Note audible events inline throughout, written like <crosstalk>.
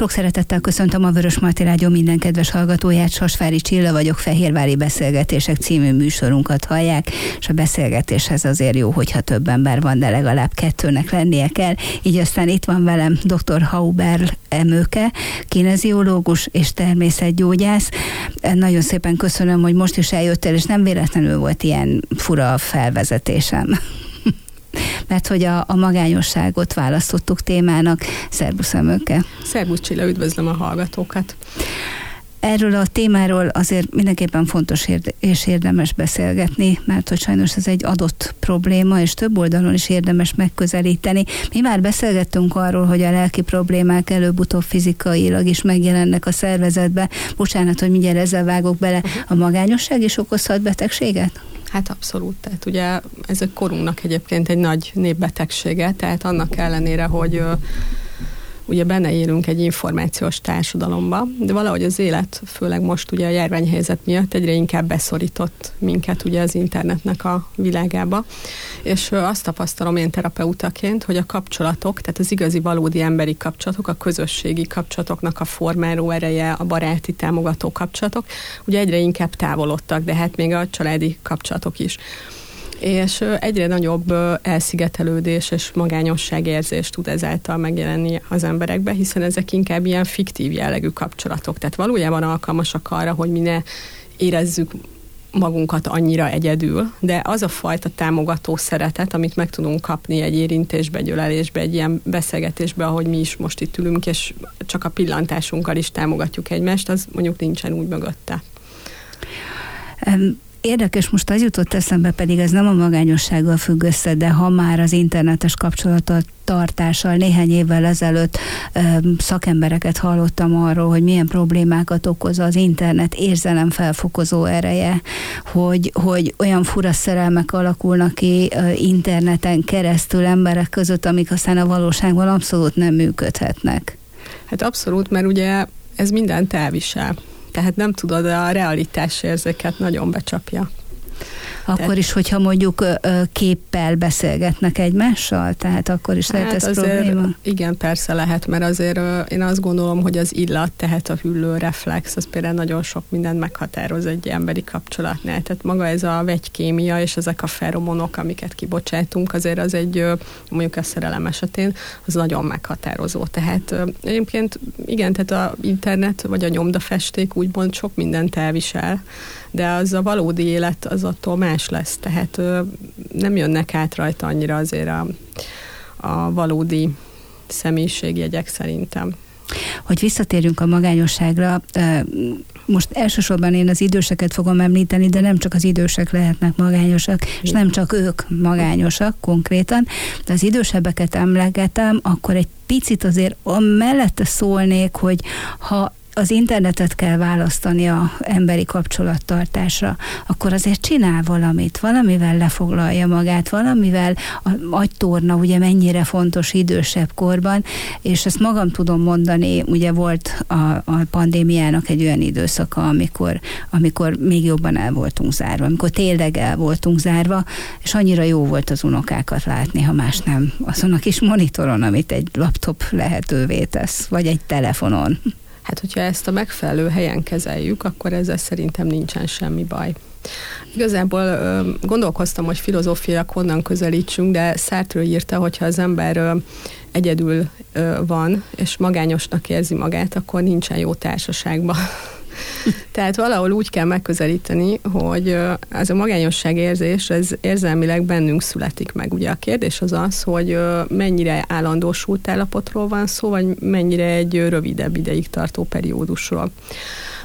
Sok szeretettel köszöntöm a Vörös Marti Rádió minden kedves hallgatóját. Sasvári Csilla vagyok, Fehérvári Beszélgetések című műsorunkat hallják, és a beszélgetéshez azért jó, hogyha több ember van, de legalább kettőnek lennie kell. Így aztán itt van velem dr. Hauber Emőke, kineziológus és természetgyógyász. Nagyon szépen köszönöm, hogy most is eljöttél, és nem véletlenül volt ilyen fura felvezetésem mert hogy a, a magányosságot választottuk témának. Szerbusz Emőke. Szerbusz Csilla, üdvözlöm a hallgatókat. Erről a témáról azért mindenképpen fontos és érdemes beszélgetni, mert hogy sajnos ez egy adott probléma, és több oldalon is érdemes megközelíteni. Mi már beszélgettünk arról, hogy a lelki problémák előbb-utóbb fizikailag is megjelennek a szervezetbe. Bocsánat, hogy mindjárt ezzel vágok bele. A magányosság is okozhat betegséget? Hát abszolút, tehát ugye ez a korunknak egyébként egy nagy népbetegsége, tehát annak ellenére, hogy ugye benne élünk egy információs társadalomba, de valahogy az élet, főleg most ugye a járványhelyzet miatt egyre inkább beszorított minket ugye az internetnek a világába, és azt tapasztalom én terapeutaként, hogy a kapcsolatok, tehát az igazi valódi emberi kapcsolatok, a közösségi kapcsolatoknak a formáló ereje, a baráti támogató kapcsolatok, ugye egyre inkább távolodtak, de hát még a családi kapcsolatok is és egyre nagyobb elszigetelődés és magányosság érzés tud ezáltal megjelenni az emberekbe, hiszen ezek inkább ilyen fiktív jellegű kapcsolatok. Tehát valójában alkalmasak arra, hogy mi ne érezzük magunkat annyira egyedül, de az a fajta támogató szeretet, amit meg tudunk kapni egy érintésbe, egy ölelésbe, egy ilyen beszélgetésbe, ahogy mi is most itt ülünk, és csak a pillantásunkkal is támogatjuk egymást, az mondjuk nincsen úgy mögötte. Um Érdekes, most az jutott eszembe, pedig ez nem a magányossággal függ össze, de ha már az internetes kapcsolatot tartással néhány évvel ezelőtt ö, szakembereket hallottam arról, hogy milyen problémákat okoz az internet érzelem felfokozó ereje, hogy, hogy olyan fura szerelmek alakulnak ki ö, interneten keresztül emberek között, amik aztán a valóságban abszolút nem működhetnek. Hát abszolút, mert ugye ez mindent elvisel tehát nem tudod a realitás érzéket nagyon becsapja. Akkor tehát, is, hogyha mondjuk képpel beszélgetnek egymással, tehát akkor is lehet hát ez azért, probléma? Igen, persze lehet, mert azért én azt gondolom, hogy az illat, tehát a hüllő reflex, az például nagyon sok mindent meghatároz egy emberi kapcsolatnál. Tehát maga ez a vegykémia és ezek a feromonok, amiket kibocsátunk, azért az egy, mondjuk a szerelem esetén, az nagyon meghatározó. Tehát egyébként igen, tehát a internet vagy a nyomdafesték úgymond sok mindent elvisel, de az a valódi élet az attól más lesz, tehát ö, nem jönnek át rajta annyira azért a, a valódi személyiségjegyek szerintem. Hogy visszatérjünk a magányosságra, most elsősorban én az időseket fogom említeni, de nem csak az idősek lehetnek magányosak, és nem csak ők magányosak konkrétan, de az idősebbeket emlegetem, akkor egy picit azért mellette szólnék, hogy ha az internetet kell választani a emberi kapcsolattartásra, akkor azért csinál valamit, valamivel lefoglalja magát, valamivel a agytorna ugye mennyire fontos idősebb korban, és ezt magam tudom mondani, ugye volt a, a pandémiának egy olyan időszaka, amikor, amikor még jobban el voltunk zárva, amikor tényleg el voltunk zárva, és annyira jó volt az unokákat látni, ha más nem, azon a kis monitoron, amit egy laptop lehetővé tesz, vagy egy telefonon. Hát, hogyha ezt a megfelelő helyen kezeljük, akkor ezzel szerintem nincsen semmi baj. Igazából gondolkoztam, hogy filozófiailag honnan közelítsünk, de Sartre írta, hogyha az ember egyedül van, és magányosnak érzi magát, akkor nincsen jó társaságban. <laughs> Tehát valahol úgy kell megközelíteni, hogy ez a magányosság érzés, ez érzelmileg bennünk születik meg. Ugye a kérdés az az, hogy mennyire állandósult állapotról van szó, vagy mennyire egy rövidebb ideig tartó periódusról.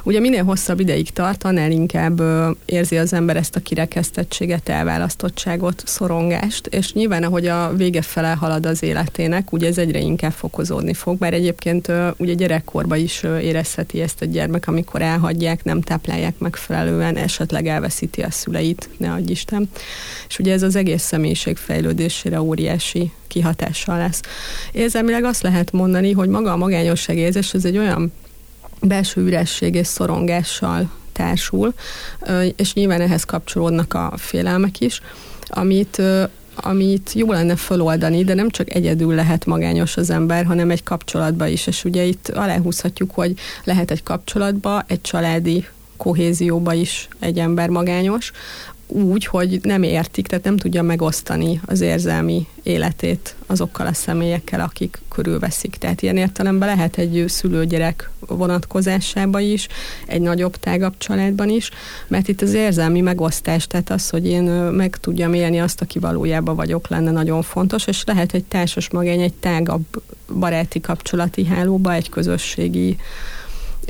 Ugye minél hosszabb ideig tart, annál inkább érzi az ember ezt a kirekesztettséget, elválasztottságot, szorongást, és nyilván ahogy a vége fele halad az életének, ugye ez egyre inkább fokozódni fog, bár egyébként ugye gyerekkorban is érezheti ezt a gyermek, amikor elhagyják, nem táplálják megfelelően, esetleg elveszíti a szüleit, ne adj Isten. És ugye ez az egész személyiség fejlődésére óriási kihatással lesz. Érzelmileg azt lehet mondani, hogy maga a magányosság érzés az egy olyan belső üresség és szorongással társul, és nyilván ehhez kapcsolódnak a félelmek is, amit amit jó lenne föloldani, de nem csak egyedül lehet magányos az ember, hanem egy kapcsolatba is. És ugye itt aláhúzhatjuk, hogy lehet egy kapcsolatba, egy családi kohézióba is egy ember magányos, úgy, hogy nem értik, tehát nem tudja megosztani az érzelmi életét azokkal a személyekkel, akik körülveszik. Tehát ilyen értelemben lehet egy szülőgyerek vonatkozásában is, egy nagyobb, tágabb családban is, mert itt az érzelmi megosztás, tehát az, hogy én meg tudjam élni azt, aki valójában vagyok, lenne nagyon fontos, és lehet egy társas magány, egy tágabb baráti kapcsolati hálóba, egy közösségi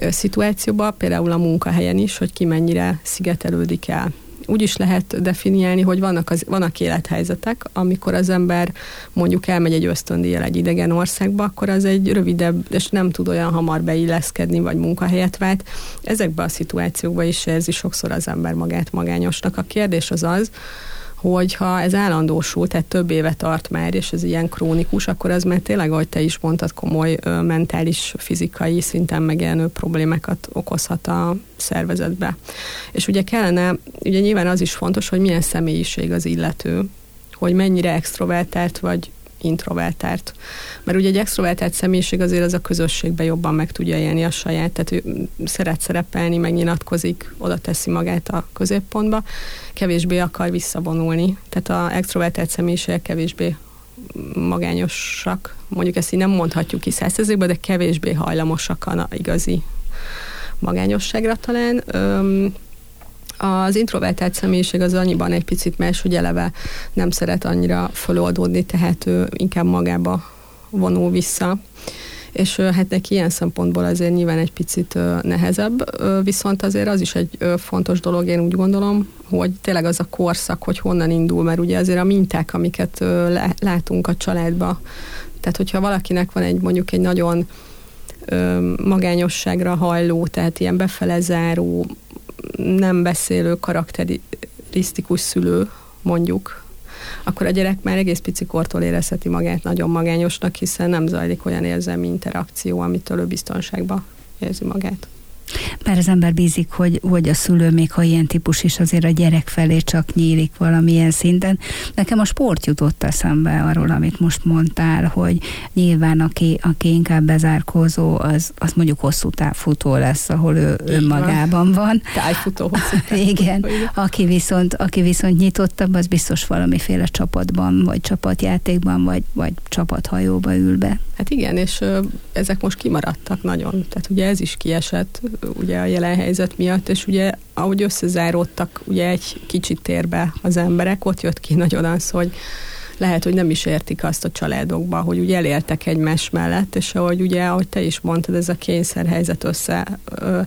szituációba, például a munkahelyen is, hogy ki mennyire szigetelődik el úgy is lehet definiálni, hogy vannak, az, vannak élethelyzetek, amikor az ember mondjuk elmegy egy ösztöndíjjal egy idegen országba, akkor az egy rövidebb, és nem tud olyan hamar beilleszkedni, vagy munkahelyet vált. Ezekben a szituációkban is érzi sokszor az ember magát magányosnak. A kérdés az az, hogyha ez állandósul, tehát több éve tart már, és ez ilyen krónikus, akkor ez már tényleg, ahogy te is mondtad, komoly mentális, fizikai szinten megjelenő problémákat okozhat a szervezetbe. És ugye kellene, ugye nyilván az is fontos, hogy milyen személyiség az illető, hogy mennyire extrovertált vagy introvertált. Mert ugye egy extrovertált személyiség azért az a közösségben jobban meg tudja élni a saját, tehát ő szeret szerepelni, megnyilatkozik, oda teszi magát a középpontba, kevésbé akar visszavonulni. Tehát a extrovertált személyiségek kevésbé magányosak, mondjuk ezt így nem mondhatjuk ki százszerzékben, de kevésbé hajlamosak a igazi magányosságra talán. Öm, az introvertált személyiség az annyiban egy picit más, hogy eleve nem szeret annyira föloldódni, tehát ő inkább magába vonul vissza. És hát neki ilyen szempontból azért nyilván egy picit nehezebb, viszont azért az is egy fontos dolog, én úgy gondolom, hogy tényleg az a korszak, hogy honnan indul, mert ugye azért a minták, amiket látunk a családba, tehát hogyha valakinek van egy mondjuk egy nagyon magányosságra hajló, tehát ilyen befelezáró, nem beszélő karakterisztikus szülő, mondjuk, akkor a gyerek már egész pici kortól érezheti magát nagyon magányosnak, hiszen nem zajlik olyan érzelmi interakció, amitől ő biztonságban érzi magát. Mert az ember bízik, hogy, hogy a szülő, még ha ilyen típus is, azért a gyerek felé csak nyílik valamilyen szinten. Nekem a sport jutott eszembe arról, amit most mondtál, hogy nyilván aki, aki inkább bezárkózó, az, az mondjuk hosszú távfutó lesz, ahol ő önmagában van. Tájfutó <laughs> Igen. Aki viszont, aki viszont nyitottabb, az biztos valamiféle csapatban, vagy csapatjátékban, vagy, vagy csapathajóba ül be. Hát igen, és ezek most kimaradtak nagyon. Tehát ugye ez is kiesett ugye a jelen helyzet miatt, és ugye ahogy összezáródtak ugye egy kicsit térbe az emberek, ott jött ki nagyon az, hogy lehet, hogy nem is értik azt a családokba, hogy ugye eléltek egymás mellett, és ahogy ugye, ahogy te is mondtad, ez a kényszerhelyzet össze ö,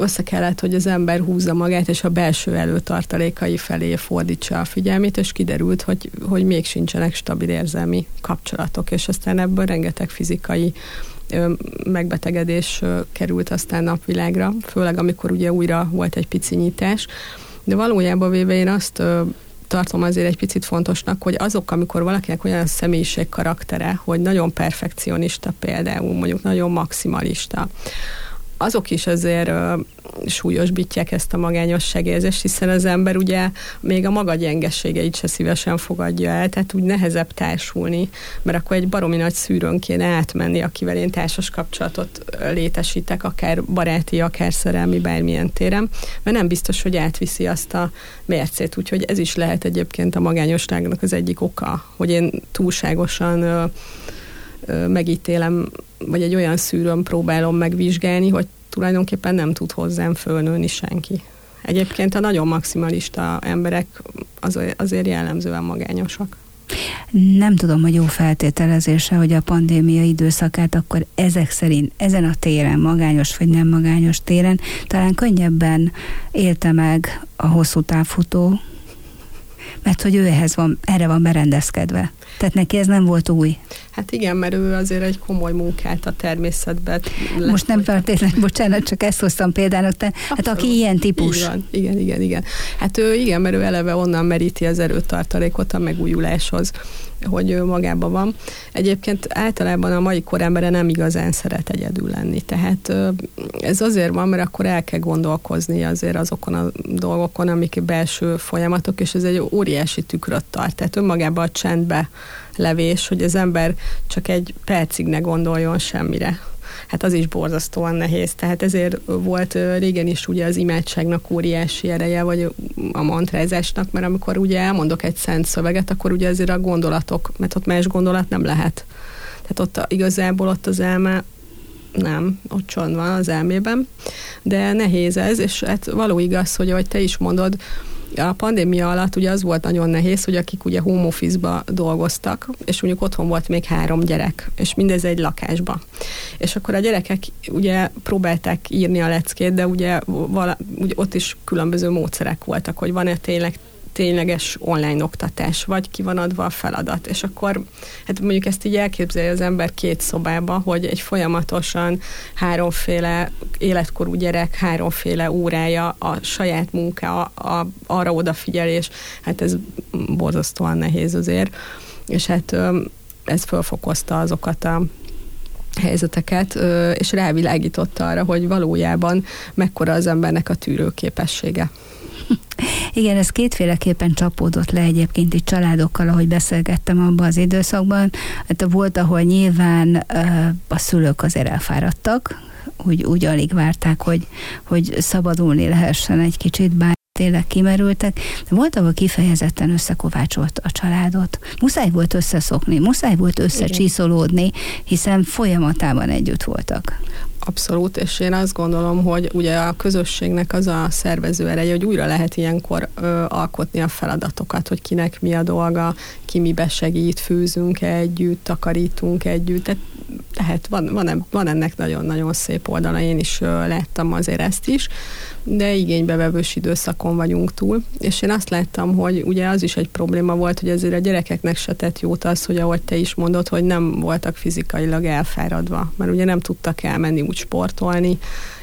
össze kellett, hogy az ember húzza magát, és a belső előtartalékai felé fordítsa a figyelmét, és kiderült, hogy, hogy még sincsenek stabil érzelmi kapcsolatok, és aztán ebből rengeteg fizikai megbetegedés került aztán napvilágra, főleg amikor ugye újra volt egy pici nyitás. De valójában véve én azt tartom azért egy picit fontosnak, hogy azok, amikor valakinek olyan személyiség karaktere, hogy nagyon perfekcionista például, mondjuk nagyon maximalista, azok is azért ö, súlyosbítják ezt a magányosságérzést, hiszen az ember ugye még a maga gyengeségeit se szívesen fogadja el, tehát úgy nehezebb társulni, mert akkor egy baromi nagy szűrőn kéne átmenni, akivel én társas kapcsolatot létesítek, akár baráti, akár szerelmi, bármilyen téren, mert nem biztos, hogy átviszi azt a mércét, úgyhogy ez is lehet egyébként a magányosságnak az egyik oka, hogy én túlságosan megítélem, vagy egy olyan szűrőn próbálom megvizsgálni, hogy tulajdonképpen nem tud hozzám fölnőni senki. Egyébként a nagyon maximalista emberek azért jellemzően magányosak. Nem tudom, hogy jó feltételezése, hogy a pandémia időszakát akkor ezek szerint ezen a téren, magányos vagy nem magányos téren, talán könnyebben élte meg a hosszú távfutó, mert hogy ő ehhez van, erre van berendezkedve. Tehát neki ez nem volt új. Hát igen, mert ő azért egy komoly munkát a természetben. Most nem feltétlenül, bocsánat, csak ezt hoztam például, te, hát aki ilyen típus. van. Igen, igen, igen. Hát ő igen, mert ő eleve onnan meríti az erőtartalékot a megújuláshoz. Hogy ő magában van. Egyébként általában a mai korembere nem igazán szeret egyedül lenni, tehát ez azért van, mert akkor el kell gondolkozni azért azokon a dolgokon, amik belső folyamatok, és ez egy óriási tükröt tart, tehát önmagában a csendbe levés, hogy az ember csak egy percig ne gondoljon semmire hát az is borzasztóan nehéz. Tehát ezért volt régen is ugye az imádságnak óriási ereje, vagy a mantrázásnak, mert amikor ugye elmondok egy szent szöveget, akkor ugye azért a gondolatok, mert ott más gondolat nem lehet. Tehát ott igazából ott az elme nem, ott csont van az elmében, de nehéz ez, és hát való igaz, hogy ahogy te is mondod, a pandémia alatt ugye az volt nagyon nehéz, hogy akik ugye home office-ba dolgoztak, és mondjuk otthon volt még három gyerek, és mindez egy lakásba. És akkor a gyerekek ugye próbálták írni a leckét, de ugye, vala, ugye ott is különböző módszerek voltak, hogy van-e tényleg tényleges online oktatás, vagy ki van adva a feladat. És akkor, hát mondjuk ezt így elképzelje az ember két szobába, hogy egy folyamatosan háromféle életkorú gyerek, háromféle órája a saját munka, a, a, arra odafigyelés, hát ez borzasztóan nehéz azért. És hát ez fölfokozta azokat a helyzeteket, és rávilágította arra, hogy valójában mekkora az embernek a tűrőképessége. Igen, ez kétféleképpen csapódott le egyébként itt családokkal, ahogy beszélgettem abban az időszakban. Hát volt, ahol nyilván a szülők azért elfáradtak, úgy, úgy alig várták, hogy, hogy szabadulni lehessen egy kicsit, bár tényleg kimerültek, de volt, ahol kifejezetten összekovácsolt a családot. Muszáj volt összeszokni, muszáj volt összecsiszolódni, hiszen folyamatában együtt voltak. Abszolút, és én azt gondolom, hogy ugye a közösségnek az a szervező ereje, hogy újra lehet ilyenkor ö, alkotni a feladatokat, hogy kinek mi a dolga, ki mibe segít, főzünk együtt, takarítunk együtt, tehát tehát van, van, van ennek nagyon-nagyon szép oldala, én is láttam azért ezt is, de igénybevevős időszakon vagyunk túl, és én azt láttam, hogy ugye az is egy probléma volt, hogy azért a gyerekeknek se tett jót az, hogy ahogy te is mondod, hogy nem voltak fizikailag elfáradva, mert ugye nem tudtak elmenni úgy sportolni,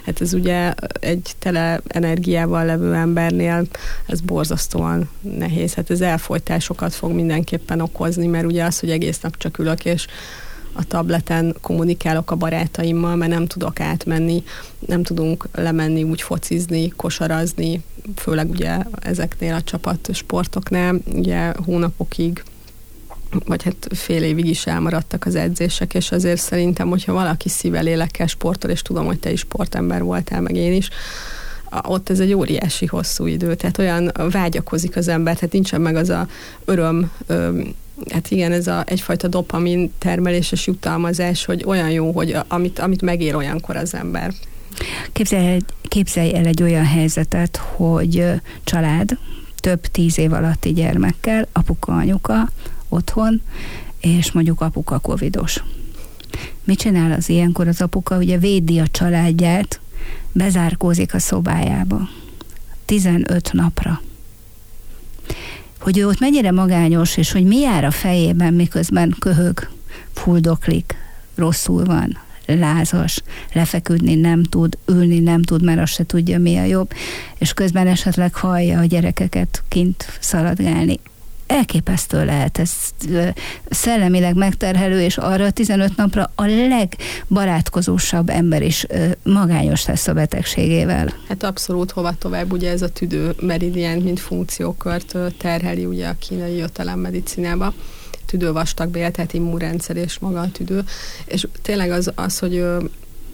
hát ez ugye egy tele energiával levő embernél ez borzasztóan nehéz, hát ez elfolytásokat fog mindenképpen okozni, mert ugye az, hogy egész nap csak ülök, és a tableten kommunikálok a barátaimmal, mert nem tudok átmenni, nem tudunk lemenni úgy focizni, kosarazni, főleg ugye ezeknél a csapat sportoknál, ugye hónapokig vagy hát fél évig is elmaradtak az edzések, és azért szerintem, hogyha valaki szíve lélekkel sportol, és tudom, hogy te is sportember voltál, meg én is, ott ez egy óriási hosszú idő, tehát olyan vágyakozik az ember, tehát nincsen meg az a öröm, hát igen, ez a, egyfajta dopamin termeléses jutalmazás, hogy olyan jó, hogy amit, amit megér olyankor az ember. Képzelj, képzelj el egy olyan helyzetet, hogy család, több tíz év alatti gyermekkel, apuka, anyuka otthon, és mondjuk apuka covidos. Mit csinál az ilyenkor az apuka? Ugye védi a családját, bezárkózik a szobájába. 15 napra hogy ő ott mennyire magányos, és hogy mi jár a fejében, miközben köhög, fuldoklik, rosszul van, lázas, lefeküdni nem tud, ülni nem tud, mert azt se tudja, mi a jobb, és közben esetleg hallja a gyerekeket kint szaladgálni elképesztő lehet, ez szellemileg megterhelő, és arra 15 napra a legbarátkozósabb ember is magányos lesz a betegségével. Hát abszolút hova tovább, ugye ez a tüdő meridián, mint funkciókört terheli ugye a kínai jöttelem medicinába. Tüdővastagbél, tehát immunrendszer és maga a tüdő, és tényleg az, az hogy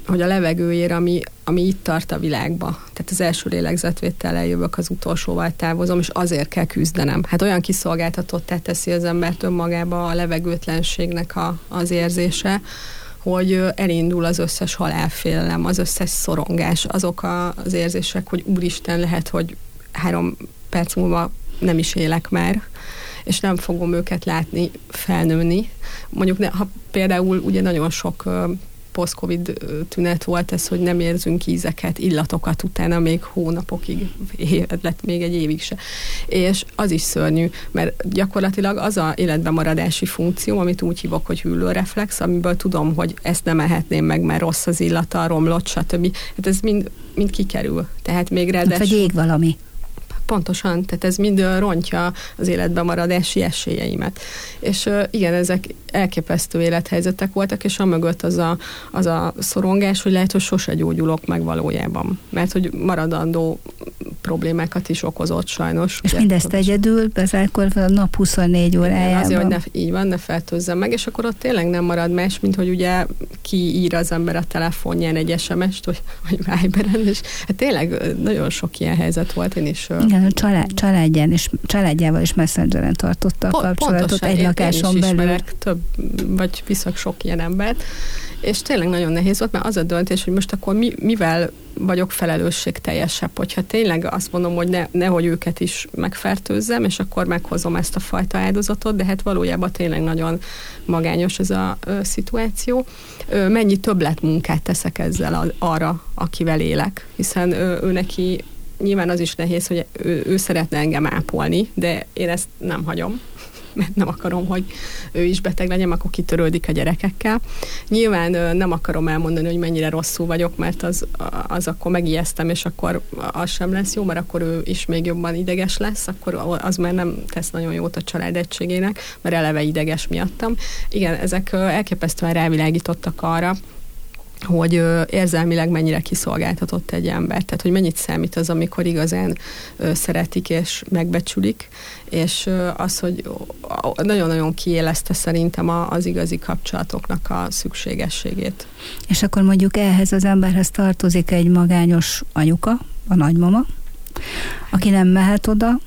hogy a levegőjér, ami, ami itt tart a világba. Tehát az első lélegzetvétellel jövök, az utolsóval távozom, és azért kell küzdenem. Hát olyan kiszolgáltatottá teszi az embert önmagába a levegőtlenségnek a, az érzése, hogy elindul az összes halálfélelem, az összes szorongás, azok a, az érzések, hogy úristen lehet, hogy három perc múlva nem is élek már, és nem fogom őket látni felnőni. Mondjuk, ne, ha például ugye nagyon sok post-covid tünet volt ez, hogy nem érzünk ízeket, illatokat utána még hónapokig, lett még egy évig se. És az is szörnyű, mert gyakorlatilag az a életbemaradási funkció, amit úgy hívok, hogy hüllőreflex, amiből tudom, hogy ezt nem ehetném meg, mert rossz az illata, romlott, stb. Hát ez mind, mind kikerül. Tehát még ráadásul... Vagy ég valami Pontosan, tehát ez mind rontja az életben maradási esélyeimet. És igen, ezek elképesztő élethelyzetek voltak, és amögött az a, az a szorongás, hogy lehet, hogy sose gyógyulok meg valójában. Mert hogy maradandó problémákat is okozott sajnos. És ugye, mindezt egyedül, bezárkor a nap 24 órájában. Azért, hogy ne, így van, ne feltőzzem meg, és akkor ott tényleg nem marad más, mint hogy ugye kiír az ember a telefonján egy SMS-t, vagy, vagy Viberen, és hát tényleg nagyon sok ilyen helyzet volt, én is. Igen, a család, családján és családjával is messengeren tartotta a kapcsolatot pontosan, egy lakáson belül. Ismerek több, vagy viszak sok ilyen embert, és tényleg nagyon nehéz volt, mert az a döntés, hogy most akkor mi, mivel vagyok felelősségteljesebb, hogyha tényleg azt mondom, hogy ne, nehogy őket is megfertőzzem, és akkor meghozom ezt a fajta áldozatot, de hát valójában tényleg nagyon magányos ez a ö, szituáció. Ö, mennyi többletmunkát teszek ezzel a, arra, akivel élek, hiszen ö, ő neki nyilván az is nehéz, hogy ő, ő szeretne engem ápolni, de én ezt nem hagyom <laughs> mert nem akarom, hogy ő is beteg legyen, akkor kitörődik a gyerekekkel. Nyilván nem akarom elmondani, hogy mennyire rosszul vagyok, mert az, az akkor megijesztem, és akkor az sem lesz jó, mert akkor ő is még jobban ideges lesz, akkor az már nem tesz nagyon jót a család egységének, mert eleve ideges miattam. Igen, ezek elképesztően rávilágítottak arra, hogy érzelmileg mennyire kiszolgáltatott egy ember. Tehát, hogy mennyit számít az, amikor igazán szeretik és megbecsülik, és az, hogy nagyon-nagyon kiélezte szerintem az igazi kapcsolatoknak a szükségességét. És akkor mondjuk ehhez az emberhez tartozik egy magányos anyuka, a nagymama, aki nem mehet oda,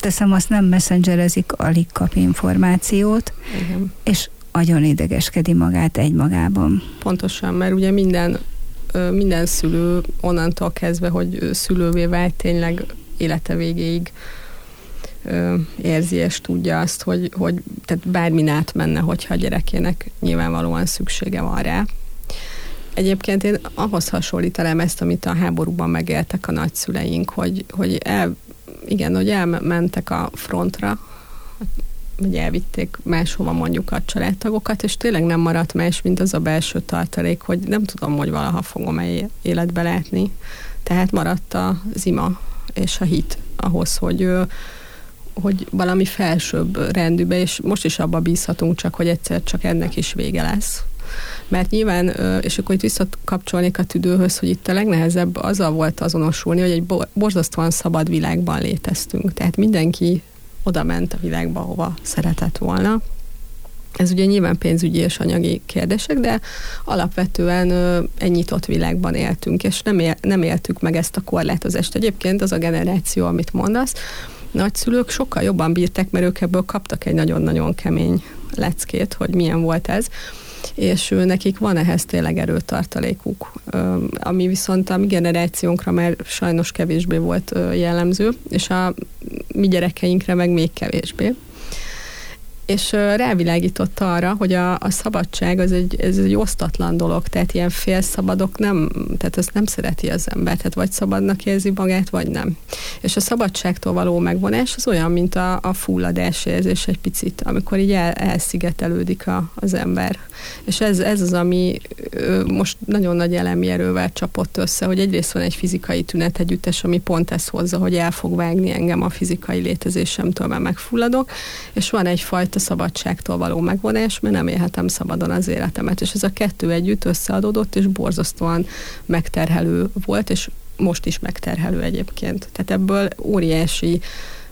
teszem azt nem messengerezik, alig kap információt, Igen. és agyon idegeskedi magát egymagában. Pontosan, mert ugye minden, minden szülő onnantól kezdve, hogy szülővé vált, tényleg élete végéig érzi és tudja azt, hogy, hogy tehát bármin átmenne, hogyha a gyerekének nyilvánvalóan szüksége van rá. Egyébként én ahhoz hasonlítanám ezt, amit a háborúban megéltek a nagyszüleink, hogy, hogy el, igen, hogy elmentek a frontra, hogy elvitték máshova mondjuk a családtagokat, és tényleg nem maradt más, mint az a belső tartalék, hogy nem tudom, hogy valaha fogom -e életbe látni. Tehát maradt az ima és a hit ahhoz, hogy hogy valami felsőbb rendűbe, és most is abba bízhatunk csak, hogy egyszer csak ennek is vége lesz. Mert nyilván, és akkor itt visszakapcsolnék a tüdőhöz, hogy itt a legnehezebb azzal volt azonosulni, hogy egy borzasztóan szabad világban léteztünk. Tehát mindenki oda ment a világba, hova szeretett volna. Ez ugye nyilván pénzügyi és anyagi kérdések, de alapvetően egy nyitott világban éltünk, és nem, él, nem éltük meg ezt a korlátozást. Egyébként az a generáció, amit mondasz, nagyszülők sokkal jobban bírták, mert ők ebből kaptak egy nagyon-nagyon kemény leckét, hogy milyen volt ez és nekik van ehhez tényleg erőtartalékuk, ami viszont a mi generációnkra már sajnos kevésbé volt jellemző, és a mi gyerekeinkre meg még kevésbé és rávilágította arra, hogy a, a szabadság az egy, ez egy osztatlan dolog, tehát ilyen félszabadok nem, tehát ezt nem szereti az ember, tehát vagy szabadnak érzi magát, vagy nem. És a szabadságtól való megvonás az olyan, mint a, a fulladás érzés egy picit, amikor így el, elszigetelődik a, az ember. És ez, ez az, ami most nagyon nagy elemi erővel csapott össze, hogy egyrészt van egy fizikai tünet együttes, ami pont ezt hozza, hogy el fog vágni engem a fizikai létezésemtől, mert megfulladok, és van egyfajta szabadságtól való megvonás, mert nem élhetem szabadon az életemet. És ez a kettő együtt összeadódott, és borzasztóan megterhelő volt, és most is megterhelő egyébként. Tehát ebből óriási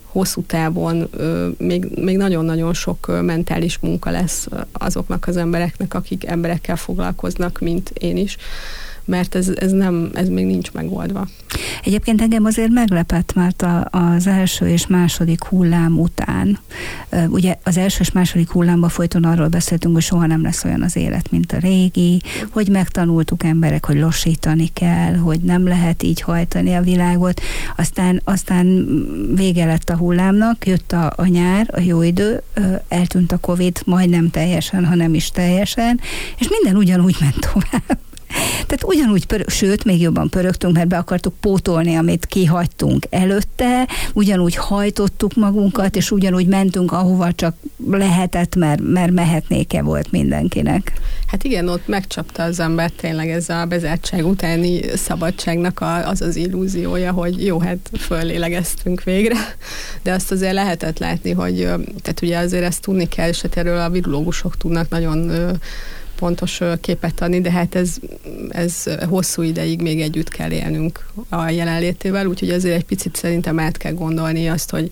hosszú távon még, még nagyon-nagyon sok mentális munka lesz azoknak az embereknek, akik emberekkel foglalkoznak, mint én is mert ez, ez, nem, ez még nincs megoldva. Egyébként engem azért meglepett, mert a, az első és második hullám után, ugye az első és második hullámban folyton arról beszéltünk, hogy soha nem lesz olyan az élet, mint a régi, hogy megtanultuk emberek, hogy lassítani kell, hogy nem lehet így hajtani a világot, aztán, aztán vége lett a hullámnak, jött a, a nyár, a jó idő, eltűnt a Covid majdnem teljesen, hanem is teljesen, és minden ugyanúgy ment tovább. Tehát ugyanúgy, pörög, sőt, még jobban pörögtünk, mert be akartuk pótolni, amit kihagytunk előtte, ugyanúgy hajtottuk magunkat, és ugyanúgy mentünk, ahova csak lehetett, mert, mert mehetnéke volt mindenkinek. Hát igen, ott megcsapta az ember tényleg ez a bezártság utáni szabadságnak a, az az illúziója, hogy jó, hát föllélegeztünk végre, de azt azért lehetett látni, hogy tehát ugye azért ezt tudni kell, és hát erről a virológusok tudnak nagyon pontos képet adni, de hát ez, ez hosszú ideig még együtt kell élnünk a jelenlétével, úgyhogy azért egy picit szerintem át kell gondolni azt, hogy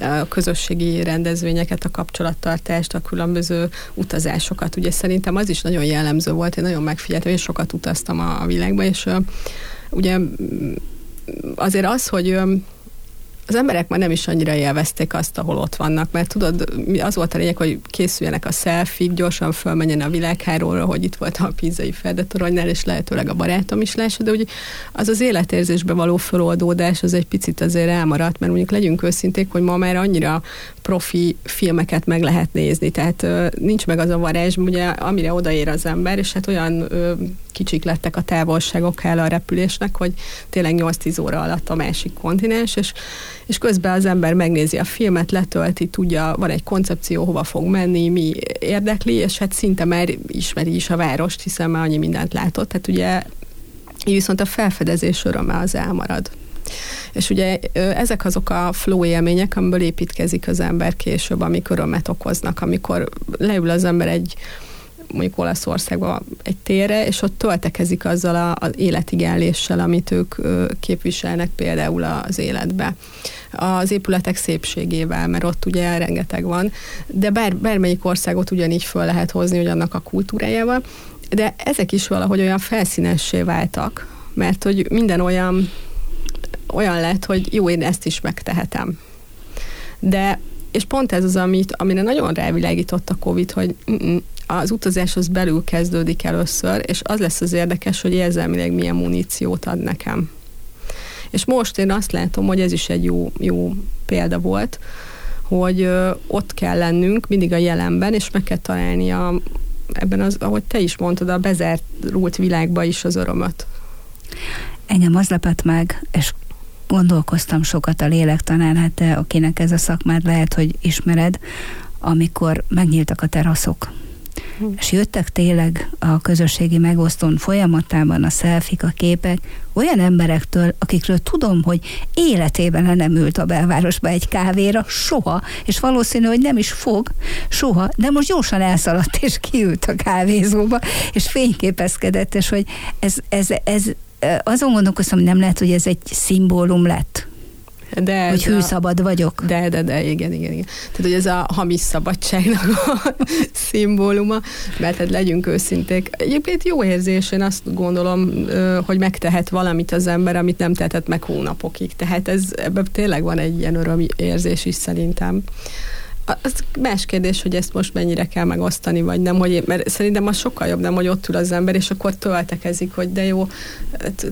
a közösségi rendezvényeket, a kapcsolattartást, a különböző utazásokat. Ugye szerintem az is nagyon jellemző volt, én nagyon megfigyeltem, és sokat utaztam a, világba, és ugye azért az, hogy az emberek már nem is annyira élvezték azt, ahol ott vannak, mert tudod, az volt a lényeg, hogy készüljenek a selfie gyorsan fölmenjen a világháróra, hogy itt volt a pizzai ferdetoronynál, és lehetőleg a barátom is lássa, de úgy az az életérzésbe való föloldódás az egy picit azért elmaradt, mert mondjuk legyünk őszinték, hogy ma már annyira profi filmeket meg lehet nézni, tehát nincs meg az a varázs, ugye, amire odaér az ember, és hát olyan kicsik lettek a távolságok el a repülésnek, hogy tényleg 8-10 óra alatt a másik kontinens, és, és közben az ember megnézi a filmet, letölti, tudja, van egy koncepció, hova fog menni, mi érdekli, és hát szinte már ismeri is a várost, hiszen már annyi mindent látott. Tehát ugye így viszont a felfedezés öröme az elmarad. És ugye ezek azok a flow élmények, amiből építkezik az ember később, amik örömet okoznak, amikor leül az ember egy mondjuk Olaszországba egy térre, és ott töltekezik azzal az életigelléssel, amit ők képviselnek például az életbe. Az épületek szépségével, mert ott ugye rengeteg van, de bár, bármelyik országot ugyanígy föl lehet hozni, hogy annak a kultúrájával, de ezek is valahogy olyan felszínessé váltak, mert hogy minden olyan olyan lett, hogy jó, én ezt is megtehetem. De és pont ez az, amit, amire nagyon rávilágított a Covid, hogy az utazás az belül kezdődik először, és az lesz az érdekes, hogy érzelmileg milyen muníciót ad nekem. És most én azt látom, hogy ez is egy jó, jó példa volt, hogy ott kell lennünk mindig a jelenben, és meg kell találni a, ebben az, ahogy te is mondtad, a bezárult világba is az örömöt. Engem az lepett meg, és gondolkoztam sokat a lélektanán, hát te, akinek ez a szakmád lehet, hogy ismered, amikor megnyíltak a teraszok. Hm. És jöttek tényleg a közösségi megosztón folyamatában a szelfik, a képek olyan emberektől, akikről tudom, hogy életében le nem ült a belvárosba egy kávéra, soha, és valószínű, hogy nem is fog, soha, de most gyorsan elszaladt, és kiült a kávézóba, és fényképezkedett, és hogy ez, ez, ez azon gondolkoztam, hogy nem lehet, hogy ez egy szimbólum lett. De hogy hűszabad a, vagyok. De, de, de, igen, igen, igen. Tehát, hogy ez a hamis szabadságnak a <laughs> szimbóluma, mert hát legyünk őszinték. Egyébként jó érzés, én azt gondolom, hogy megtehet valamit az ember, amit nem tehetett meg hónapokig. Tehát ez, ebben tényleg van egy ilyen öröm érzés is szerintem az más kérdés, hogy ezt most mennyire kell megosztani, vagy nem, hogy én, mert szerintem az sokkal jobb, nem, hogy ott ül az ember, és akkor töltekezik, hogy de jó,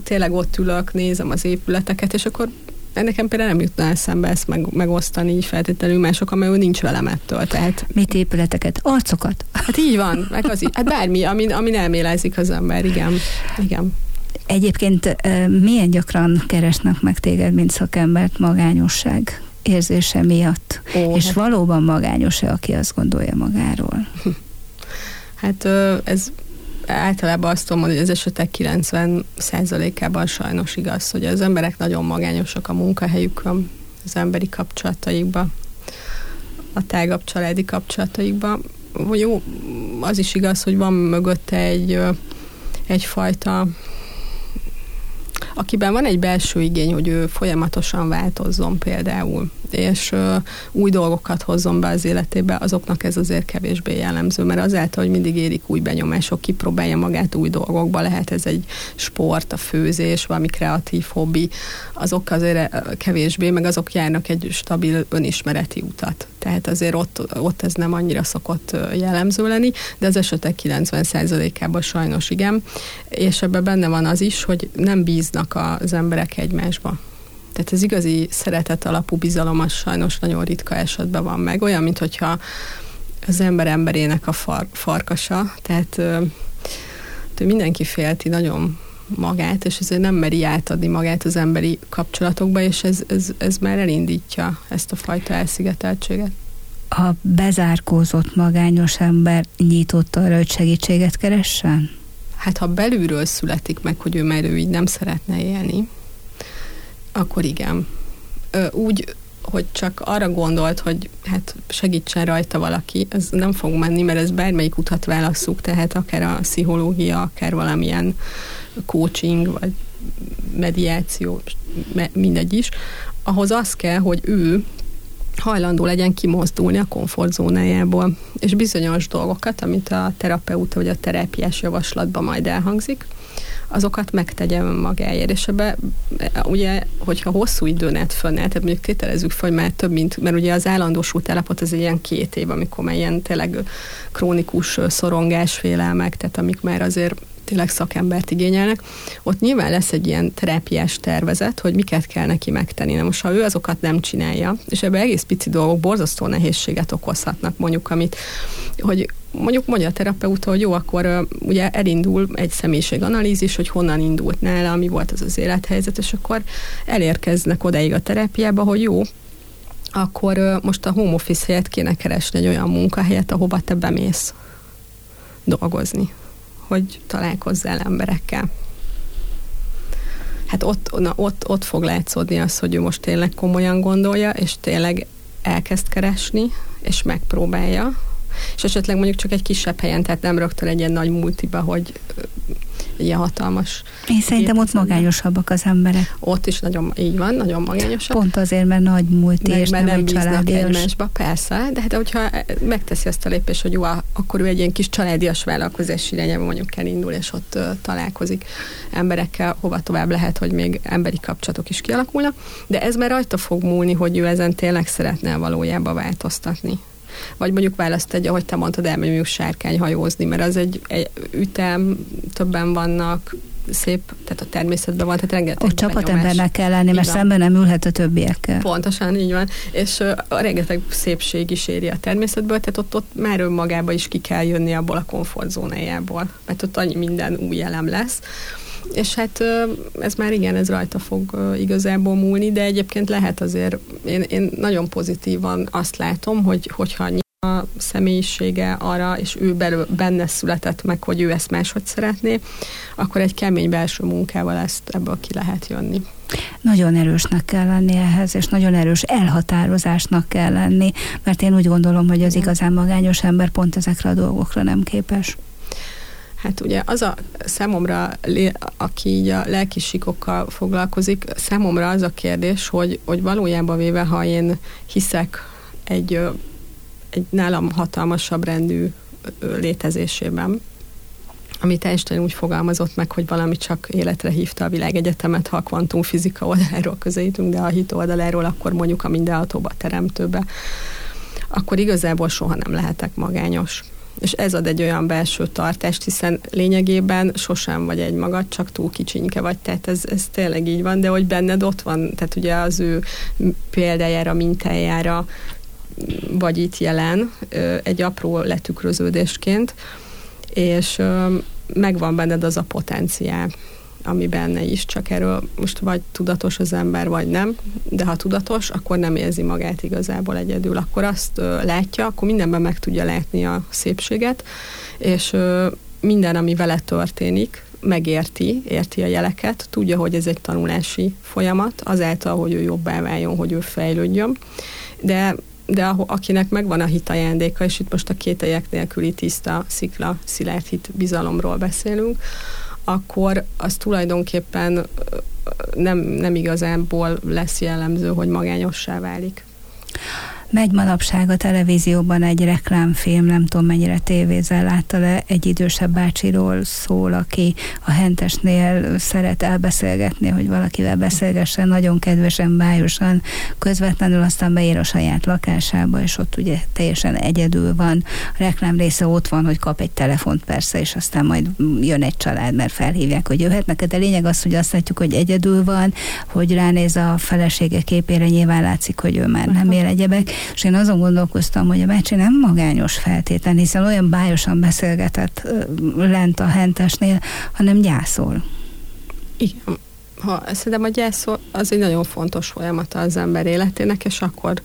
tényleg ott ülök, nézem az épületeket, és akkor nekem például nem jutna eszembe ezt meg, megosztani így feltétlenül mások, amely úgy nincs velem ettől. Tehát... Mit épületeket? Arcokat? Hát így van, meg az. Hát bármi, ami, ami elmélezik az ember, igen. igen. Egyébként milyen gyakran keresnek meg téged, mint szakembert magányosság érzése miatt. Ó, és hát... valóban magányos-e, aki azt gondolja magáról? <laughs> Hát ez általában azt tudom mondani, hogy az esetek 90%-ában sajnos igaz, hogy az emberek nagyon magányosak a munkahelyükön, az emberi kapcsolataikban, a tágabb családi kapcsolataikban. Jó, az is igaz, hogy van mögötte egy, egyfajta akiben van egy belső igény, hogy ő folyamatosan változzon például, és ö, új dolgokat hozzon be az életébe, azoknak ez azért kevésbé jellemző, mert azáltal, hogy mindig érik új benyomások, kipróbálja magát új dolgokba, lehet ez egy sport, a főzés, valami kreatív hobbi, azok azért kevésbé, meg azok járnak egy stabil önismereti utat. Tehát azért ott, ott ez nem annyira szokott jellemző lenni, de az esetek 90%-ában sajnos igen, és ebben benne van az is, hogy nem bíznak az emberek egymásba. Tehát az igazi szeretet alapú bizalom az sajnos nagyon ritka esetben van meg. Olyan, mint hogyha az ember emberének a far, farkasa, tehát, tehát mindenki félti nagyon magát, és ezért nem meri átadni magát az emberi kapcsolatokba, és ez, ez, ez már elindítja ezt a fajta elszigeteltséget. A bezárkózott magányos ember nyitott arra, hogy segítséget keressen? Hát ha belülről születik meg, hogy ő már ő így nem szeretne élni, akkor igen. Úgy, hogy csak arra gondolt, hogy hát segítsen rajta valaki, ez nem fog menni, mert ez bármelyik utat válasszuk, tehát akár a pszichológia, akár valamilyen coaching, vagy mediáció, mindegy is, ahhoz az kell, hogy ő hajlandó legyen kimozdulni a komfortzónájából, és bizonyos dolgokat, amit a terapeuta vagy a terápiás javaslatban majd elhangzik, azokat megtegye önmagáért. És ebbe ugye, hogyha hosszú időn át fönnáll, tehát mondjuk tételezzük fel, hogy több mint, mert ugye az állandósult állapot az egy ilyen két év, amikor már ilyen tényleg krónikus szorongás, félelmek, tehát amik már azért tényleg szakembert igényelnek, ott nyilván lesz egy ilyen terápiás tervezet, hogy miket kell neki megtenni. Na most, ha ő azokat nem csinálja, és ebben egész pici dolgok borzasztó nehézséget okozhatnak, mondjuk, amit, hogy mondjuk mondja a terapeuta, hogy jó, akkor ugye elindul egy személyiséganalízis, hogy honnan indult nála, mi volt az az élethelyzet, és akkor elérkeznek odáig a terápiába, hogy jó, akkor most a home office helyett kéne keresni egy olyan munkahelyet, ahova te bemész dolgozni hogy találkozzál emberekkel. Hát ott, na, ott, ott fog látszódni az, hogy ő most tényleg komolyan gondolja, és tényleg elkezd keresni, és megpróbálja, és esetleg mondjuk csak egy kisebb helyen, tehát nem rögtön egy ilyen nagy multiba, hogy ilyen hatalmas. Én szerintem ott magányosabbak az emberek. Ott is nagyon, így van, nagyon magányosak. Pont azért, mert nagy multi, és nem, nem egy családias. egymásba, persze, de hát hogyha megteszi azt a lépést, hogy jó, akkor ő egy ilyen kis családias vállalkozás irányába mondjuk elindul, és ott uh, találkozik emberekkel, hova tovább lehet, hogy még emberi kapcsolatok is kialakulnak, de ez már rajta fog múlni, hogy ő ezen tényleg szeretne valójában változtatni vagy mondjuk választ egy, ahogy te mondtad, elmegyünk sárkányhajózni, mert az egy, egy ütem, többen vannak, szép, tehát a természetben van, tehát rengeteg Ott csapatembernek kell lenni, mert szemben nem ülhet a többiekkel. Pontosan, így van. És uh, a rengeteg szépség is éri a természetből, tehát ott, ott már önmagába is ki kell jönni abból a komfortzónájából, mert ott annyi minden új elem lesz. És hát ez már igen, ez rajta fog igazából múlni, de egyébként lehet azért, én, én nagyon pozitívan azt látom, hogy, hogyha a személyisége arra, és ő belül, benne született meg, hogy ő ezt máshogy szeretné, akkor egy kemény belső munkával ezt ebből ki lehet jönni. Nagyon erősnek kell lenni ehhez, és nagyon erős elhatározásnak kell lenni, mert én úgy gondolom, hogy az igazán magányos ember pont ezekre a dolgokra nem képes. Hát ugye az a számomra, aki így a lelkisikokkal foglalkozik, számomra az a kérdés, hogy, hogy valójában véve, ha én hiszek egy, egy nálam hatalmasabb rendű létezésében, amit Einstein úgy fogalmazott meg, hogy valami csak életre hívta a világegyetemet, ha a kvantumfizika oldaláról közelítünk, de a hit oldaláról, akkor mondjuk a mindenhatóba teremtőbe, akkor igazából soha nem lehetek magányos és ez ad egy olyan belső tartást, hiszen lényegében sosem vagy egy magad, csak túl kicsinke vagy, tehát ez, ez tényleg így van, de hogy benned ott van, tehát ugye az ő példájára, mintájára vagy itt jelen, egy apró letükröződésként, és megvan benned az a potenciál ami benne is, csak erről most vagy tudatos az ember, vagy nem, de ha tudatos, akkor nem érzi magát igazából egyedül. Akkor azt látja, akkor mindenben meg tudja látni a szépséget, és minden, ami vele történik, megérti, érti a jeleket, tudja, hogy ez egy tanulási folyamat, azáltal, hogy ő jobbá váljon, hogy ő fejlődjön, de de akinek megvan a hit ajándéka, és itt most a kételyek nélküli tiszta, szikla, szilárd hit bizalomról beszélünk, akkor az tulajdonképpen nem, nem igazából lesz jellemző, hogy magányossá válik. Megy manapság a televízióban egy reklámfilm, nem tudom mennyire tévézel látta le, egy idősebb bácsiról szól, aki a hentesnél szeret elbeszélgetni, hogy valakivel beszélgessen, nagyon kedvesen, bájosan, közvetlenül aztán beér a saját lakásába, és ott ugye teljesen egyedül van. A reklám része ott van, hogy kap egy telefont persze, és aztán majd jön egy család, mert felhívják, hogy jöhetnek, de lényeg az, hogy azt látjuk, hogy egyedül van, hogy ránéz a felesége képére, nyilván látszik, hogy ő már nem él egyebek, és én azon gondolkoztam, hogy a bácsi nem magányos feltétlen, hiszen olyan bájosan beszélgetett lent a hentesnél, hanem gyászol. Igen. Ha, szerintem a gyász az egy nagyon fontos folyamata az ember életének, és akkor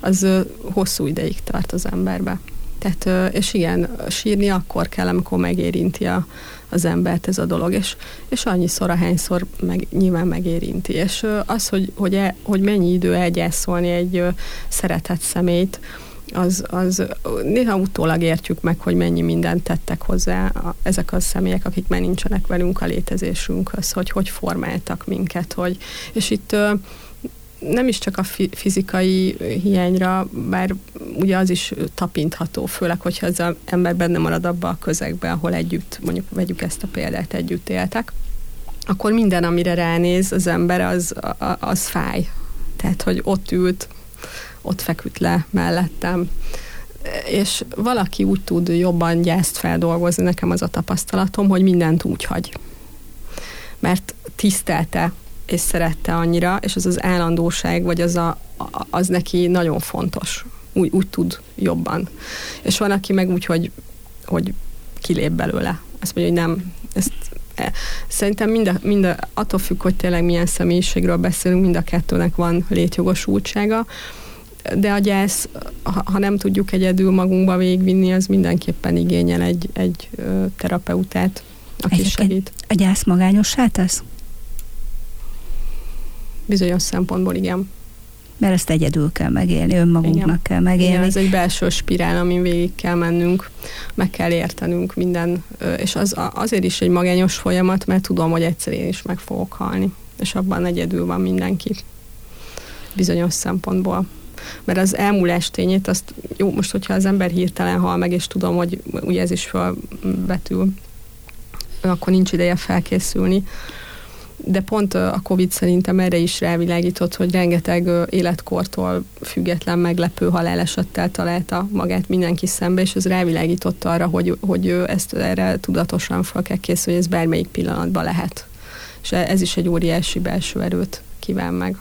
az hosszú ideig tart az emberbe. Tehát, és igen, sírni akkor kell, amikor megérinti a, az embert ez a dolog, és, és annyiszor, ahányszor meg, nyilván megérinti. És az, hogy, hogy, el, hogy mennyi idő elgyászolni egy szeretett szemét, az, az néha utólag értjük meg, hogy mennyi mindent tettek hozzá a, ezek a személyek, akik már nincsenek velünk a létezésünkhöz, hogy hogy formáltak minket, hogy, és itt nem is csak a fizikai hiányra, bár ugye az is tapintható, főleg, hogyha az ember benne marad abba a közegbe, ahol együtt, mondjuk vegyük ezt a példát, együtt éltek, akkor minden, amire ránéz az ember, az, az fáj. Tehát, hogy ott ült, ott feküdt le mellettem, és valaki úgy tud jobban gyászt feldolgozni, nekem az a tapasztalatom, hogy mindent úgy hagy. Mert tisztelte és szerette annyira, és az az állandóság, vagy az, a, az neki nagyon fontos. Úgy, úgy tud jobban. És van, aki meg úgy, hogy, hogy kilép belőle. Azt mondja, hogy nem, ezt e, Szerintem mind a, mind a, attól függ, hogy tényleg milyen személyiségről beszélünk, mind a kettőnek van létjogosultsága, de a gyász, ha, ha nem tudjuk egyedül magunkba végvinni, az mindenképpen igényel egy, egy terapeutát, aki Egyébként segít. A gyász magányossá tesz? Bizonyos szempontból igen. Mert ezt egyedül kell megélni, önmagunknak igen. kell megélni. Igen, ez egy belső spirál, amin végig kell mennünk, meg kell értenünk minden, és az azért is egy magányos folyamat, mert tudom, hogy egyszer én is meg fogok halni, és abban egyedül van mindenki bizonyos szempontból mert az elmúlás tényét, azt jó, most hogyha az ember hirtelen hal meg, és tudom, hogy ugye ez is felbetül, akkor nincs ideje felkészülni, de pont a Covid szerintem erre is rávilágított, hogy rengeteg életkortól független meglepő halálesettel találta magát mindenki szembe, és ez rávilágított arra, hogy, hogy ezt erre tudatosan fel kell készülni, ez bármelyik pillanatban lehet. És ez is egy óriási belső erőt kíván meg.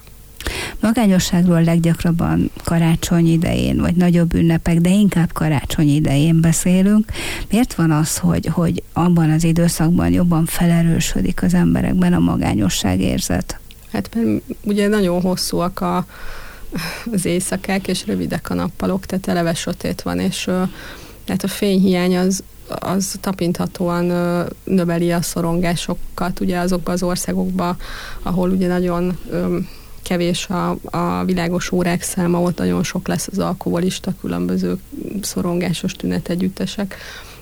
Magányosságról leggyakrabban karácsony idején, vagy nagyobb ünnepek, de inkább karácsony idején beszélünk. Miért van az, hogy, hogy abban az időszakban jobban felerősödik az emberekben a magányosság érzet? Hát mert ugye nagyon hosszúak a, az éjszakák, és rövidek a nappalok, tehát eleve sötét van, és tehát a fényhiány az, az tapinthatóan növeli a szorongásokat, ugye azokban az országokban, ahol ugye nagyon kevés a, a világos órák száma, ott nagyon sok lesz az alkoholista, különböző szorongásos tünetegyüttesek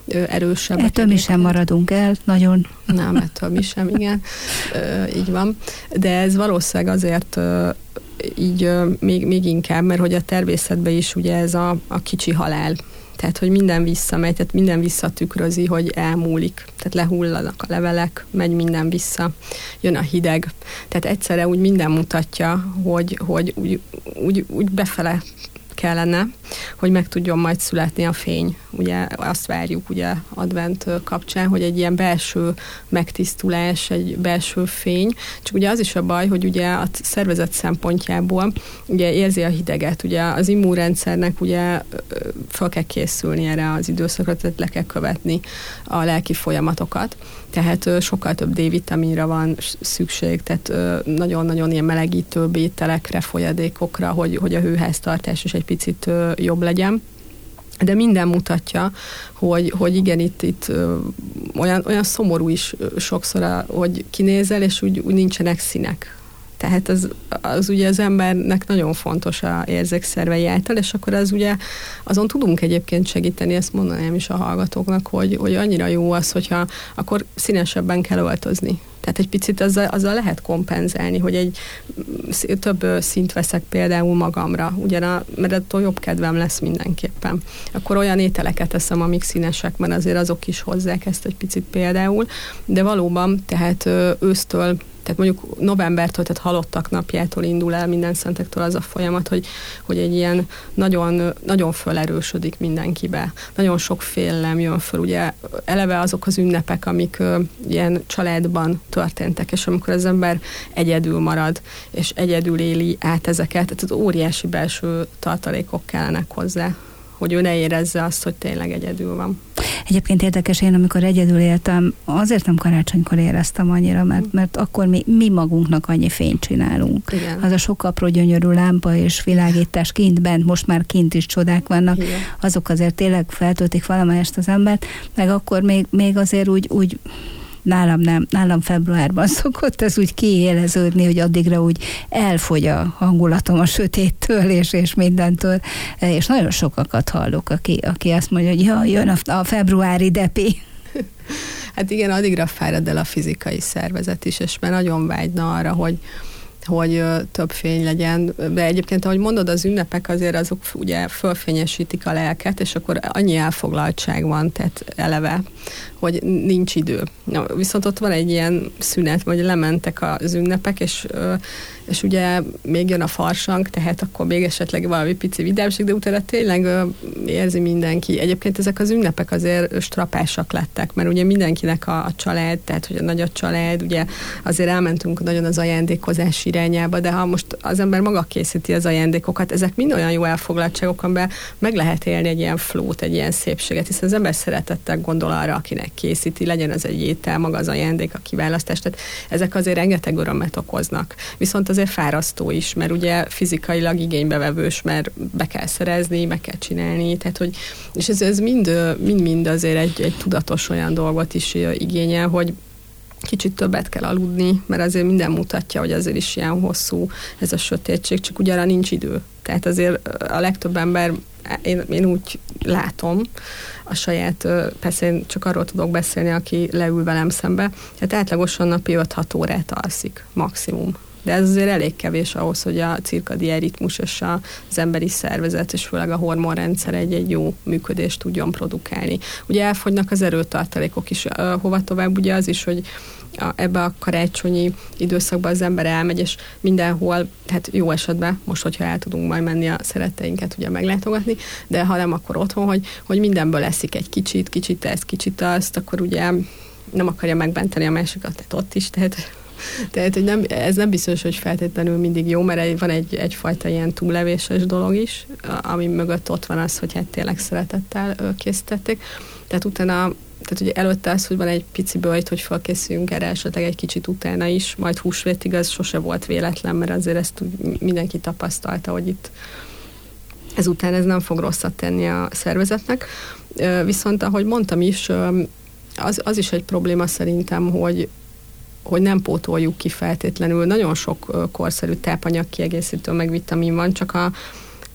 erősebbek. Ettől mi sem maradunk el, nagyon. Nem, ettől mi sem, igen. <laughs> így van. De ez valószínűleg azért így még, még inkább, mert hogy a természetben is ugye ez a, a kicsi halál tehát, hogy minden visszamegy, tehát minden visszatükrözi, hogy elmúlik. Tehát lehullanak a levelek, megy minden vissza, jön a hideg. Tehát egyszerre úgy minden mutatja, hogy, hogy úgy, úgy, úgy befele kellene, hogy meg tudjon majd születni a fény. Ugye azt várjuk ugye advent kapcsán, hogy egy ilyen belső megtisztulás, egy belső fény. Csak ugye az is a baj, hogy ugye a szervezet szempontjából ugye érzi a hideget, ugye az immunrendszernek ugye fel kell készülni erre az időszakra, tehát le kell követni a lelki folyamatokat. Tehát sokkal több D-vitaminra van szükség, tehát nagyon-nagyon ilyen melegítő ételekre, folyadékokra, hogy, hogy a hőháztartás is egy picit jobb legyen de minden mutatja, hogy, hogy igen, itt, itt olyan, olyan szomorú is sokszor, hogy kinézel, és úgy, úgy nincsenek színek tehát az, az ugye az embernek nagyon fontos a érzékszervei által, és akkor az ugye azon tudunk egyébként segíteni, ezt mondanám is a hallgatóknak, hogy, hogy annyira jó az, hogyha akkor színesebben kell öltözni. Tehát egy picit azzal, azzal lehet kompenzálni, hogy egy több szint veszek például magamra, ugyan mert attól jobb kedvem lesz mindenképpen. Akkor olyan ételeket eszem, amik színesek, mert azért azok is hozzák ezt egy picit például, de valóban, tehát ősztől tehát mondjuk novembertől, tehát halottak napjától indul el minden szentektől az a folyamat, hogy, hogy egy ilyen nagyon, nagyon fölerősödik mindenkibe. Nagyon sok félelem jön föl, ugye eleve azok az ünnepek, amik ilyen családban történtek, és amikor az ember egyedül marad, és egyedül éli át ezeket, tehát az óriási belső tartalékok kellenek hozzá hogy ő ne érezze azt, hogy tényleg egyedül van. Egyébként érdekes, én amikor egyedül éltem, azért nem karácsonykor éreztem annyira, mert, mert akkor mi, mi magunknak annyi fényt csinálunk. Igen. Az a sok apró gyönyörű lámpa és világítás kint bent, most már kint is csodák vannak, Igen. azok azért tényleg feltöltik valamelyest az embert, meg akkor még, még azért úgy, úgy nálam nem, nálam februárban <laughs> szokott ez úgy kiéleződni, hogy addigra úgy elfogy a hangulatom a sötéttől és, és mindentől, és nagyon sokakat hallok, aki, aki azt mondja, hogy ja, jön a, a februári depi. <laughs> Hát igen, addigra fárad el a fizikai szervezet is, és már nagyon vágyna arra, hogy, hogy több fény legyen. De egyébként, ahogy mondod, az ünnepek azért azok ugye fölfényesítik a lelket, és akkor annyi elfoglaltság van, tehát eleve, hogy nincs idő. Na, viszont ott van egy ilyen szünet, vagy lementek az ünnepek, és, és ugye még jön a farsang, tehát akkor még esetleg valami pici vidámség, de utána tényleg érzi mindenki. Egyébként ezek az ünnepek azért strapásak lettek, mert ugye mindenkinek a, a család, tehát hogy a nagy a család, ugye azért elmentünk nagyon az ajándékozás irányába, de ha most az ember maga készíti az ajándékokat, ezek mind olyan jó elfoglaltságok, amiben meg lehet élni egy ilyen flót, egy ilyen szépséget, hiszen az ember szeretettel gondol arra, akinek készíti, legyen az egy étel, maga az ajándék, a kiválasztás, tehát ezek azért rengeteg örömet okoznak. Viszont azért fárasztó is, mert ugye fizikailag igénybevevős, mert be kell szerezni, meg kell csinálni, tehát hogy, és ez, ez mind, mind, mind azért egy, egy tudatos olyan dolgot is igényel, hogy kicsit többet kell aludni, mert azért minden mutatja, hogy azért is ilyen hosszú ez a sötétség, csak ugye arra nincs idő. Tehát azért a legtöbb ember, én, én úgy látom, a saját, persze én csak arról tudok beszélni, aki leül velem szembe, tehát átlagosan napi 5-6 órát alszik, maximum. De ez azért elég kevés ahhoz, hogy a cirkadián ritmus és az emberi szervezet, és főleg a hormonrendszer egy-egy jó működést tudjon produkálni. Ugye elfogynak az erőtartalékok is, hova tovább ugye az is, hogy a, ebbe a karácsonyi időszakban az ember elmegy, és mindenhol, tehát jó esetben, most, hogyha el tudunk majd menni a szeretteinket ugye meglátogatni, de ha nem, akkor otthon, hogy, hogy mindenből eszik egy kicsit, kicsit ezt, kicsit azt, akkor ugye nem akarja megbenteni a másikat, tehát ott is, tehát tehát, hogy nem, ez nem biztos, hogy feltétlenül mindig jó, mert van egy, egyfajta ilyen túllevéses dolog is, ami mögött ott van az, hogy hát tényleg szeretettel készítették. Tehát utána tehát ugye előtte az, hogy van egy pici bőjt, hogy felkészüljünk erre esetleg egy kicsit utána is, majd húsvétig az sose volt véletlen, mert azért ezt mindenki tapasztalta, hogy itt ezután ez nem fog rosszat tenni a szervezetnek. Viszont, ahogy mondtam is, az, az is egy probléma szerintem, hogy hogy nem pótoljuk ki feltétlenül. Nagyon sok korszerű tápanyag kiegészítő meg vitamin van, csak a,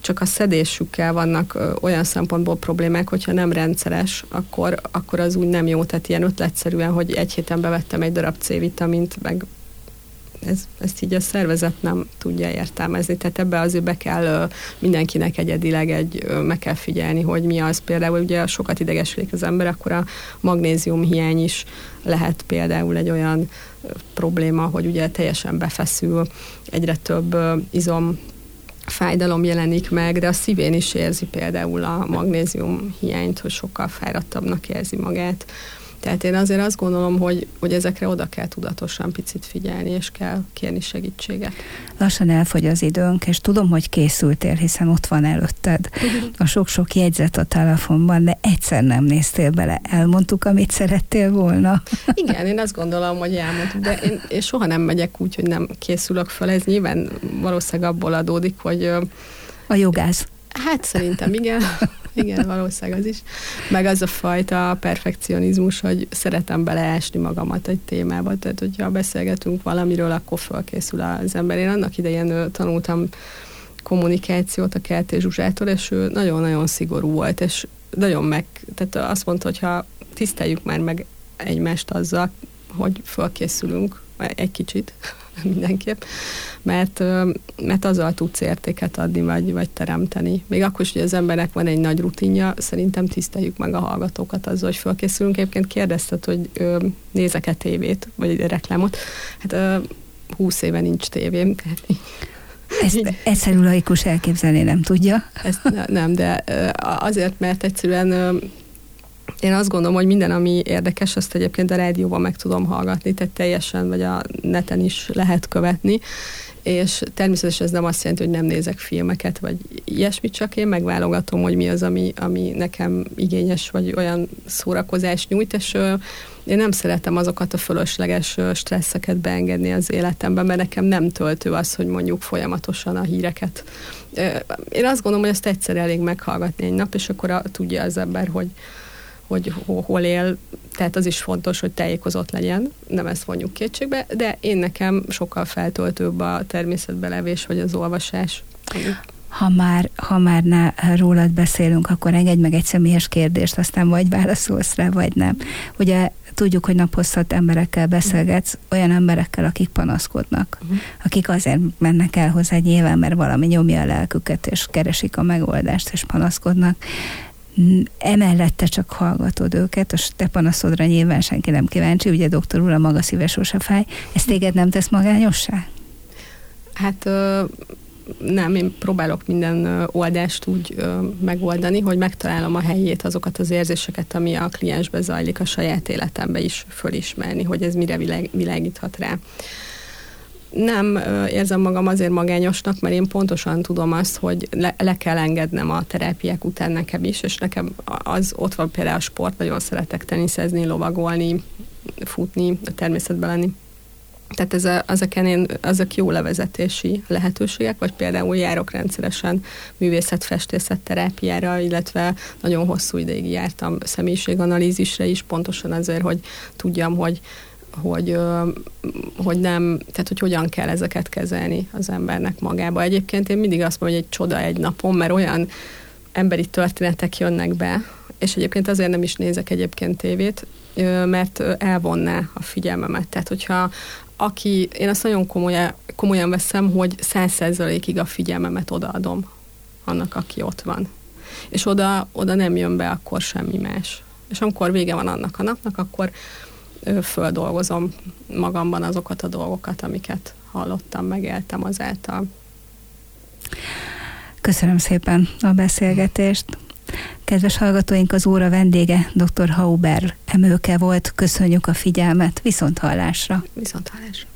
csak a szedésükkel vannak olyan szempontból problémák, hogyha nem rendszeres, akkor, akkor az úgy nem jó. Tehát ilyen ötletszerűen, hogy egy héten bevettem egy darab C-vitamint, meg ez, ezt így a szervezet nem tudja értelmezni. Tehát ebbe azért be kell mindenkinek egyedileg egy, meg kell figyelni, hogy mi az. Például ugye sokat idegesülik az ember, akkor a magnézium hiány is lehet például egy olyan probléma, hogy ugye teljesen befeszül, egyre több izom fájdalom jelenik meg, de a szívén is érzi például a magnézium hiányt, hogy sokkal fáradtabbnak érzi magát. Tehát én azért azt gondolom, hogy, hogy ezekre oda kell tudatosan picit figyelni, és kell kérni segítséget. Lassan elfogy az időnk, és tudom, hogy készültél, hiszen ott van előtted a sok-sok jegyzet a telefonban, de egyszer nem néztél bele. Elmondtuk, amit szerettél volna. <laughs> Igen, én azt gondolom, hogy elmondtuk, de én, én soha nem megyek úgy, hogy nem készülök fel. Ez nyilván valószínűleg abból adódik, hogy... A jogász. Hát szerintem igen. <laughs> Igen, valószínűleg az is. Meg az a fajta perfekcionizmus, hogy szeretem beleásni magamat egy témába, tehát hogyha beszélgetünk valamiről, akkor felkészül az ember. Én annak idején tanultam kommunikációt a Keltés Zsuzsától, és ő nagyon-nagyon szigorú volt, és nagyon meg, tehát azt mondta, hogy ha tiszteljük már meg egymást azzal, hogy felkészülünk egy kicsit, <laughs> mindenképp, mert, mert azzal tudsz értéket adni, vagy, vagy teremteni. Még akkor is, hogy az embernek van egy nagy rutinja, szerintem tiszteljük meg a hallgatókat azzal, hogy fölkészülünk. Egyébként kérdezted, hogy nézek-e tévét, vagy egy reklámot. Hát 20 éve nincs tévém, tehát ezt egyszerű laikus elképzelni nem tudja. Ezt ne, nem, de azért, mert egyszerűen én azt gondolom, hogy minden, ami érdekes, azt egyébként a rádióban meg tudom hallgatni, tehát teljesen, vagy a neten is lehet követni, és természetesen ez nem azt jelenti, hogy nem nézek filmeket, vagy ilyesmit, csak én megválogatom, hogy mi az, ami, ami nekem igényes, vagy olyan szórakozást nyújt, és én nem szeretem azokat a fölösleges stresszeket beengedni az életemben, mert nekem nem töltő az, hogy mondjuk folyamatosan a híreket. Én azt gondolom, hogy ezt egyszer elég meghallgatni egy nap, és akkor tudja az ember, hogy, hogy hol él, tehát az is fontos, hogy tájékozott legyen, nem ezt vonjuk kétségbe, de én nekem sokkal feltöltőbb a természetbe levés, vagy az olvasás. Ha már, ha már ne, rólad beszélünk, akkor engedj meg egy személyes kérdést, aztán vagy válaszolsz rá, vagy nem. Ugye tudjuk, hogy naphosszat emberekkel beszélgetsz, olyan emberekkel, akik panaszkodnak, uh-huh. akik azért mennek el hozzá nyilván, mert valami nyomja a lelküket, és keresik a megoldást, és panaszkodnak emellette csak hallgatod őket, a te panaszodra nyilván senki nem kíváncsi, ugye doktor úr, a maga szíves sose fáj. Ez téged nem tesz magányossá? Hát nem, én próbálok minden oldást úgy megoldani, hogy megtalálom a helyét, azokat az érzéseket, ami a kliensbe zajlik a saját életembe is fölismerni, hogy ez mire világ, világíthat rá nem érzem magam azért magányosnak, mert én pontosan tudom azt, hogy le, le kell engednem a terápiák után nekem is, és nekem az ott van például a sport, nagyon szeretek teniszezni, lovagolni, futni, természetben lenni. Tehát ez a, ezeken én, ezek jó levezetési lehetőségek, vagy például járok rendszeresen művészet-festészet terápiára, illetve nagyon hosszú ideig jártam személyiséganalízisre is, pontosan azért, hogy tudjam, hogy hogy, hogy nem, tehát hogy hogyan kell ezeket kezelni az embernek magába. Egyébként én mindig azt mondom, hogy egy csoda egy napon, mert olyan emberi történetek jönnek be, és egyébként azért nem is nézek egyébként tévét, mert elvonná a figyelmemet. Tehát, hogyha aki, én azt nagyon komolyan, komolyan veszem, hogy száz a figyelmemet odaadom annak, aki ott van. És oda, oda nem jön be akkor semmi más. És amikor vége van annak a napnak, akkor földolgozom magamban azokat a dolgokat, amiket hallottam, megéltem azáltal. Köszönöm szépen a beszélgetést. Kedves hallgatóink, az óra vendége dr. Hauber Emőke volt. Köszönjük a figyelmet. Viszont hallásra. Viszont hallásra.